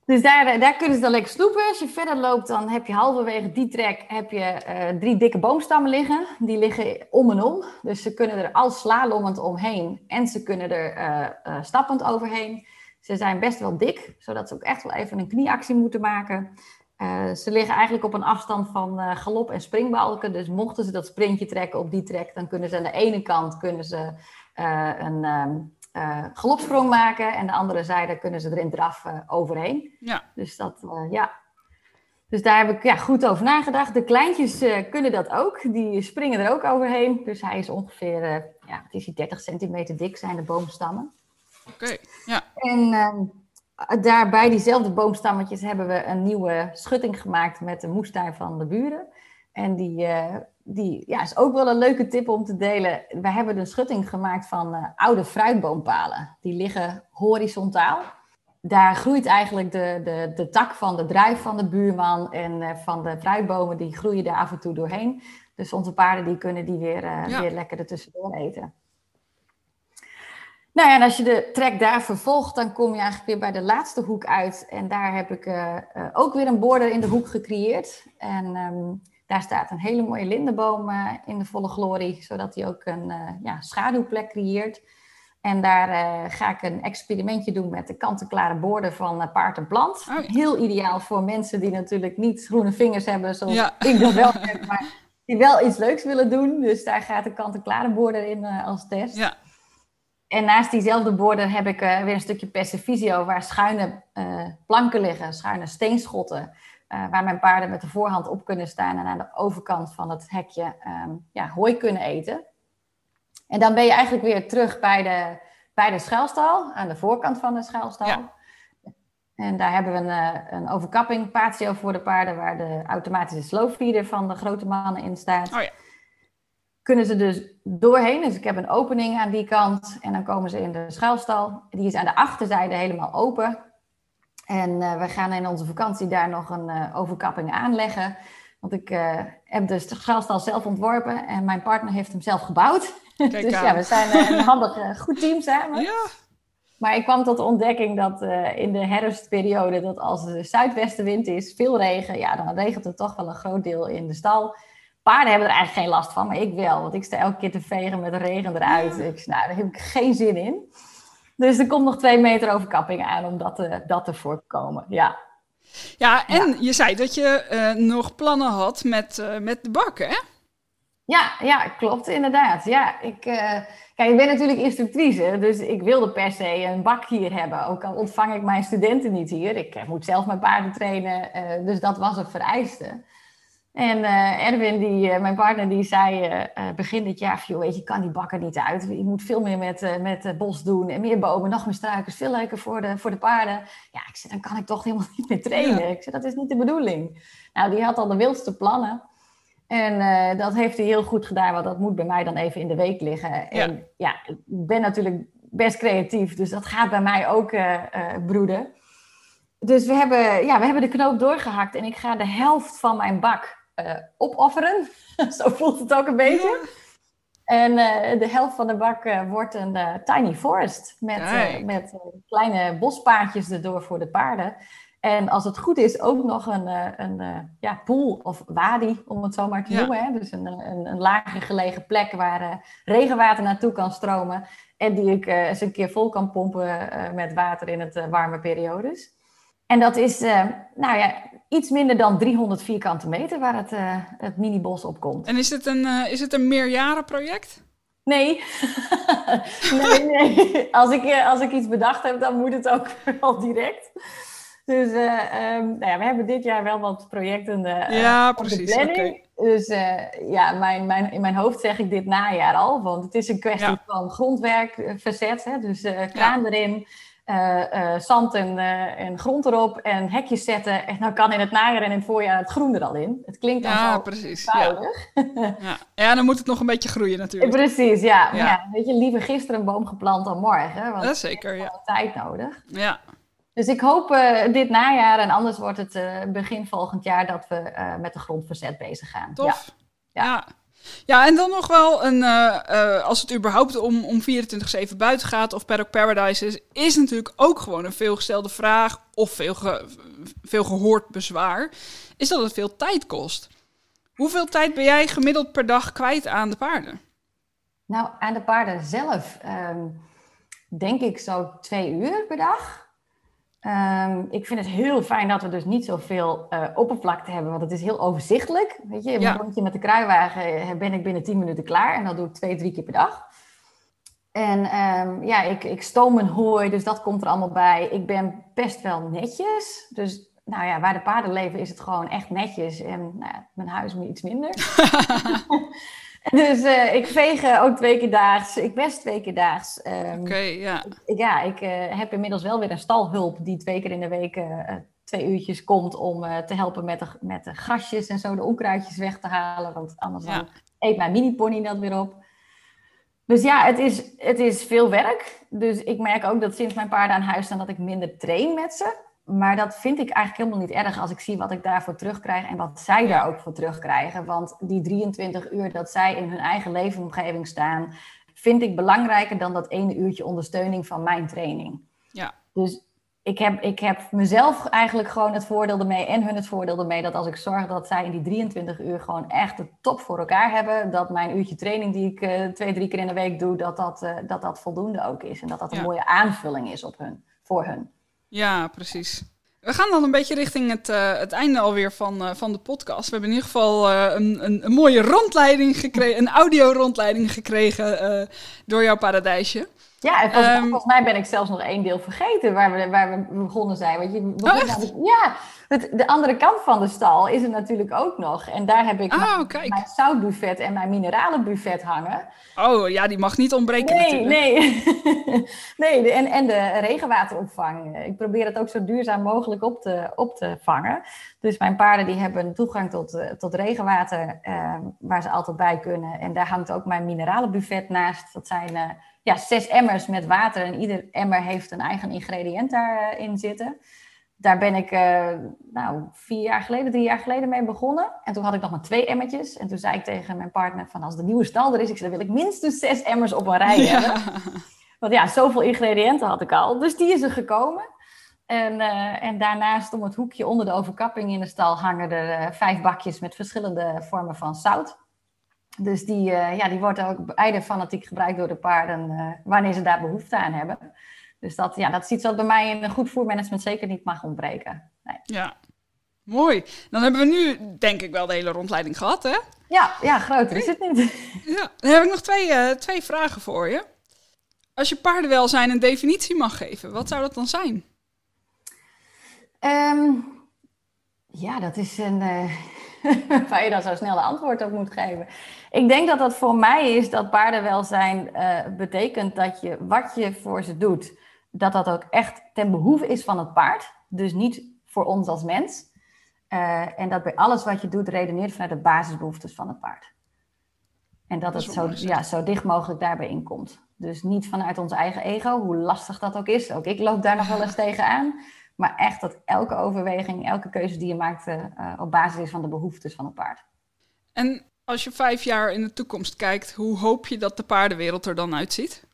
Dus daar, daar kunnen ze dan lekker snoepen. Als je verder loopt, dan heb je halverwege die trek heb je, drie dikke boomstammen liggen. Die liggen om en om. Dus ze kunnen er al slalommend omheen. En ze kunnen er stappend overheen. Ze zijn best wel dik, zodat ze ook echt wel even een knieactie moeten maken. Uh, ze liggen eigenlijk op een afstand van uh, galop en springbalken. Dus mochten ze dat sprintje trekken op die trek, dan kunnen ze aan de ene kant kunnen ze, uh, een galopsprong maken. En de andere zijde kunnen ze erin draf overheen. Ja. Dus dat, ja. Dus daar heb ik ja, goed over nagedacht. De kleintjes kunnen dat ook. Die springen er ook overheen. Dus hij is ongeveer, ja, het is 30 centimeter dik zijn de boomstammen. Oké, ja. En uh, daar bij diezelfde boomstammetjes hebben we een nieuwe schutting gemaakt met de moestuin van de buren. En die, uh, die ja, is ook wel een leuke tip om te delen. We hebben een schutting gemaakt van uh, oude fruitboompalen. Die liggen horizontaal. Daar groeit eigenlijk de, de, de tak van de druif van de buurman en van de fruitbomen, die groeien daar af en toe doorheen. Dus onze paarden die kunnen die weer, ja. weer lekker ertussendoor eten. Nou ja, en als je de trek daar vervolgt, dan kom je eigenlijk weer bij de laatste hoek uit. En daar heb ik uh, uh, ook weer een border in de hoek gecreëerd. En um, daar staat een hele mooie lindenboom uh, in de volle glorie, zodat hij ook een ja, schaduwplek creëert. En daar ga ik een experimentje doen met de kant-en-klare borden van paard en plant. Oh, ja. Heel ideaal voor mensen die natuurlijk niet groene vingers hebben, zoals ja. ik dat wel heb, maar die wel iets leuks willen doen. Dus daar gaat de kant-en-klare border in als test. Ja. En naast diezelfde borden heb ik uh, weer een stukje Persevisio waar schuine uh, planken liggen, schuine steenschotten. waar mijn paarden met de voorhand op kunnen staan en aan de overkant van het hekje ehm, ja, hooi kunnen eten. En dan ben je eigenlijk weer terug bij de, bij de schuilstal, aan de voorkant van de schuilstal. Ja. En daar hebben we een, een overkapping patio voor de paarden, waar de automatische slowfeeder van de grote mannen in staat. Oh ja. Kunnen ze dus doorheen. Dus ik heb een opening aan die kant en dan komen ze in de schuilstal. Die is aan de achterzijde helemaal open. En uh, we gaan in onze vakantie daar nog een uh, overkapping aanleggen. Want ik heb de schuilstal zelf ontworpen en mijn partner heeft hem zelf gebouwd. dus ja, we zijn een handig goed team samen. Ja. Maar ik kwam tot de ontdekking dat uh, in de herfstperiode, dat als de zuidwestenwind is, veel regen, ja, dan regent het toch wel een groot deel in de stal. Paarden hebben er eigenlijk geen last van, maar ik wel. Want ik sta elke keer te vegen met de regen eruit. Ik, nou, daar heb ik geen zin in. Dus er komt nog twee meter overkapping aan om dat te, dat te voorkomen. Ja. Ja, en je zei dat je uh, nog plannen had met, uh, met de bak, hè? Ja, ja, klopt inderdaad. Ja, ik, uh, kijk, ik ben natuurlijk instructrice, dus ik wilde per se een bak hier hebben. Ook al ontvang ik mijn studenten niet hier. Ik moet zelf mijn paarden trainen, dus dat was een vereiste. En Erwin, die, mijn partner, die zei begin dit jaar, joh, weet je, kan die bakken niet uit. Je moet veel meer met, met bos doen en meer bomen, nog meer struiken, veel leuker voor de, voor de paarden. Ja, ik zei, dan kan ik toch helemaal niet meer trainen. Ik zei, dat is niet de bedoeling. Nou, die had al de wildste plannen. En dat heeft hij heel goed gedaan, want dat moet bij mij dan even in de week liggen. En ja, ja ik ben natuurlijk best creatief, dus dat gaat bij mij ook broeden. Dus we hebben, ja, we hebben de knoop doorgehakt en ik ga de helft van mijn bak opofferen. Zo voelt het ook een beetje. Ja. En de helft van de bak wordt een tiny forest met, met kleine bospaadjes erdoor voor de paarden. En als het goed is, ook nog een, eh, een, eh, ja, pool of wadi, om het zo maar te noemen. Hè? Dus een, een, een lager gelegen plek waar uh, regenwater naartoe kan stromen. En die ik uh, eens een keer vol kan pompen met water in het warme periodes. En dat is nou ja, iets minder dan 300 vierkante meter waar het, het minibos op komt. En is het een, is het een meerjarenproject? Nee. nee, nee. Als ik, als ik iets bedacht heb, dan moet het ook wel direct. Dus uh, um, nou ja, we hebben dit jaar wel wat projecten uh, ja, precies, de planning. Dus uh, ja, mijn, mijn, in mijn hoofd zeg ik dit najaar al. Want het is een kwestie ja. van grondwerk verzet. Hè? Dus kraan ja. erin, zand en, en grond erop en hekjes zetten. En dan kan in het najaar en in het voorjaar het groen er al in. Het klinkt dan ja, precies. eenvoudig. Ja. ja. ja, dan moet het nog een beetje groeien natuurlijk. Precies, ja. ja. ja weet je, liever gisteren een boom geplant dan morgen. Want dat zeker, ja. tijd nodig. Ja. Dus ik hoop uh, dit najaar en anders wordt het uh, begin volgend jaar dat we uh, met de grondverzet bezig gaan. Tof. Ja. ja. ja. Ja, en dan nog wel een, als het überhaupt om, om 24-7 buiten gaat of Paddock Paradise is, is natuurlijk ook gewoon een veelgestelde vraag of veel, veel gehoord bezwaar, is dat het veel tijd kost. Hoeveel tijd ben jij gemiddeld per dag kwijt aan de paarden? Nou, aan de paarden zelf um, denk ik zo twee uur per dag. Um, ik vind het heel fijn dat we dus niet zoveel uh, oppervlakte hebben, want het is heel overzichtelijk. Weet je, een ja. rondje met de kruiwagen ben ik binnen 10 minuten klaar en dat doe ik twee, drie keer per dag. En um, ja, ik, ik stoom een hooi, dus dat komt er allemaal bij. Ik ben best wel netjes. Dus nou ja, waar de paarden leven is het gewoon echt netjes. En nou ja, mijn huis iets minder. Dus uh, ik veeg ook twee keer daags. Ik best twee keer daags. Um, Oké, okay, ja. Ik, ja, ik uh, heb inmiddels wel weer een stalhulp die twee keer in de week uh, twee uurtjes komt om te helpen met de, met de grasjes en zo, de onkruidjes weg te halen. Want anders ja. dan eet mijn mini-pony dat weer op. Dus ja, het is, het is veel werk. Dus ik merk ook dat sinds mijn paarden aan huis staan dat ik minder train met ze. Maar dat vind ik eigenlijk helemaal niet erg als ik zie wat ik daarvoor terugkrijg en wat zij daar ook voor terugkrijgen. Want die 23 uur dat zij in hun eigen leefomgeving staan, vind ik belangrijker dan dat ene uurtje ondersteuning van mijn training. Ja. Dus ik heb, ik heb mezelf eigenlijk gewoon het voordeel ermee en hun het voordeel ermee dat als ik zorg dat zij in die 23 uur gewoon echt de top voor elkaar hebben, dat mijn uurtje training die ik uh, twee, drie keer in de week doe, dat dat, uh, dat, dat voldoende ook is. En dat dat een ja. mooie aanvulling is op hun, voor hun. Ja, precies. We gaan dan een beetje richting het, uh, het einde alweer van, uh, van de podcast. We hebben in ieder geval uh, een, een, een, mooie rondleiding gekregen, een audio-rondleiding gekregen door jouw paradijsje. Ja, en volgens, um, volgens, mij ben ik zelfs nog één deel vergeten waar we, waar we begonnen zijn. Want je oh, ja, het, de andere kant van de stal is er natuurlijk ook nog. En daar heb ik oh, mijn, mijn zoutbuffet en mijn mineralenbuffet hangen. Oh ja, die mag niet ontbreken nee, natuurlijk. Nee, nee de, en, en de regenwateropvang. Ik probeer het ook zo duurzaam mogelijk op te, op te vangen. Dus mijn paarden die hebben toegang tot, eh, tot regenwater uh, waar ze altijd bij kunnen. En daar hangt ook mijn mineralenbuffet naast. Dat zijn... Uh, ja, zes emmers met water en ieder emmer heeft een eigen ingrediënt daarin zitten. Daar ben ik uh, nou, vier jaar geleden, drie jaar geleden mee begonnen. En toen had ik nog maar twee emmertjes. En toen zei ik tegen mijn partner van als de nieuwe stal er is, ik zei, dan wil ik minstens zes emmers op een rij ja. hebben. Want ja, zoveel ingrediënten had ik al. Dus die is er gekomen. En, uh, en daarnaast om het hoekje onder de overkapping in de stal hangen er uh, vijf bakjes met verschillende vormen van zout. Dus die, ja, die wordt ook beide fanatiek gebruikt door de paarden wanneer ze daar behoefte aan hebben. Dus dat, ja, dat is iets wat bij mij in een goed voermanagement zeker niet mag ontbreken. Nee. Ja, mooi. Dan hebben we nu denk ik wel de hele rondleiding gehad, hè? Ja, ja groter is het niet. Ja, dan heb ik nog twee, uh, twee vragen voor je. Als je paardenwelzijn een definitie mag geven, wat zou dat dan zijn? Um, ja, dat is een waar je dan zo snel de antwoord op moet geven. Ik denk dat dat voor mij is dat paardenwelzijn uh, betekent dat je wat je voor ze doet, dat dat ook echt ten behoeve is van het paard. Dus niet voor ons als mens. Uh, en dat bij alles wat je doet redeneert vanuit de basisbehoeftes van het paard. En dat, dat het zo, ja, zo dicht mogelijk daarbij inkomt. Dus niet vanuit ons eigen ego, hoe lastig dat ook is. Ook ik loop daar nog wel eens tegenaan. Maar echt dat elke overweging, elke keuze die je maakt uh, op basis is van de behoeftes van het paard. En als je vijf jaar in de toekomst kijkt, hoe hoop je dat de paardenwereld er dan uitziet?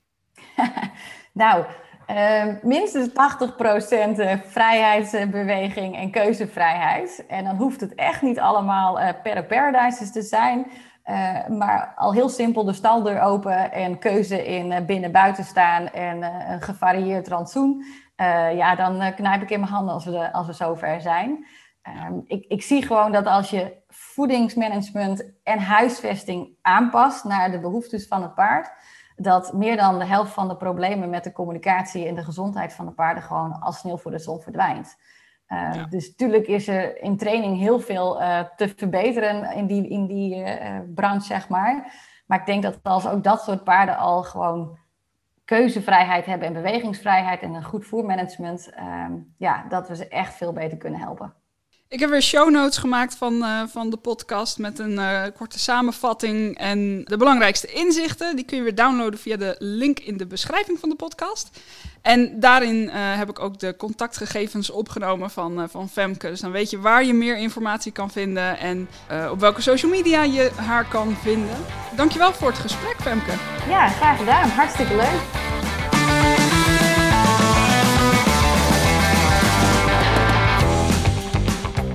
nou, uh, minstens 80% vrijheidsbeweging en keuzevrijheid. En dan hoeft het echt niet allemaal uh, per paradises te zijn. Uh, maar al heel simpel de staldeur open en keuze in binnen-buiten staan en een gevarieerd rantsoen. ja, dan knijp ik in mijn handen als we, als we zover zijn. Um, ik, ik zie gewoon dat als je voedingsmanagement en huisvesting aanpast naar de behoeftes van het paard, dat meer dan de helft van de problemen met de communicatie en de gezondheid van de paarden gewoon als sneeuw voor de zon verdwijnt. Uh, ja. Dus natuurlijk is er in training heel veel uh, te verbeteren in die, in die uh, branche, zeg maar. Maar ik denk dat als ook dat soort paarden al gewoon keuzevrijheid hebben en bewegingsvrijheid en een goed voermanagement, ja, dat we ze echt veel beter kunnen helpen. Ik heb weer show notes gemaakt van, uh, van de podcast met een uh, korte samenvatting en de belangrijkste inzichten. Die kun je weer downloaden via de link in de beschrijving van de podcast. En daarin uh, heb ik ook de contactgegevens opgenomen van, van Femke. Dus dan weet je waar je meer informatie kan vinden en op welke social media je haar kan vinden. Dankjewel voor het gesprek, Femke. Ja, graag gedaan. Hartstikke leuk.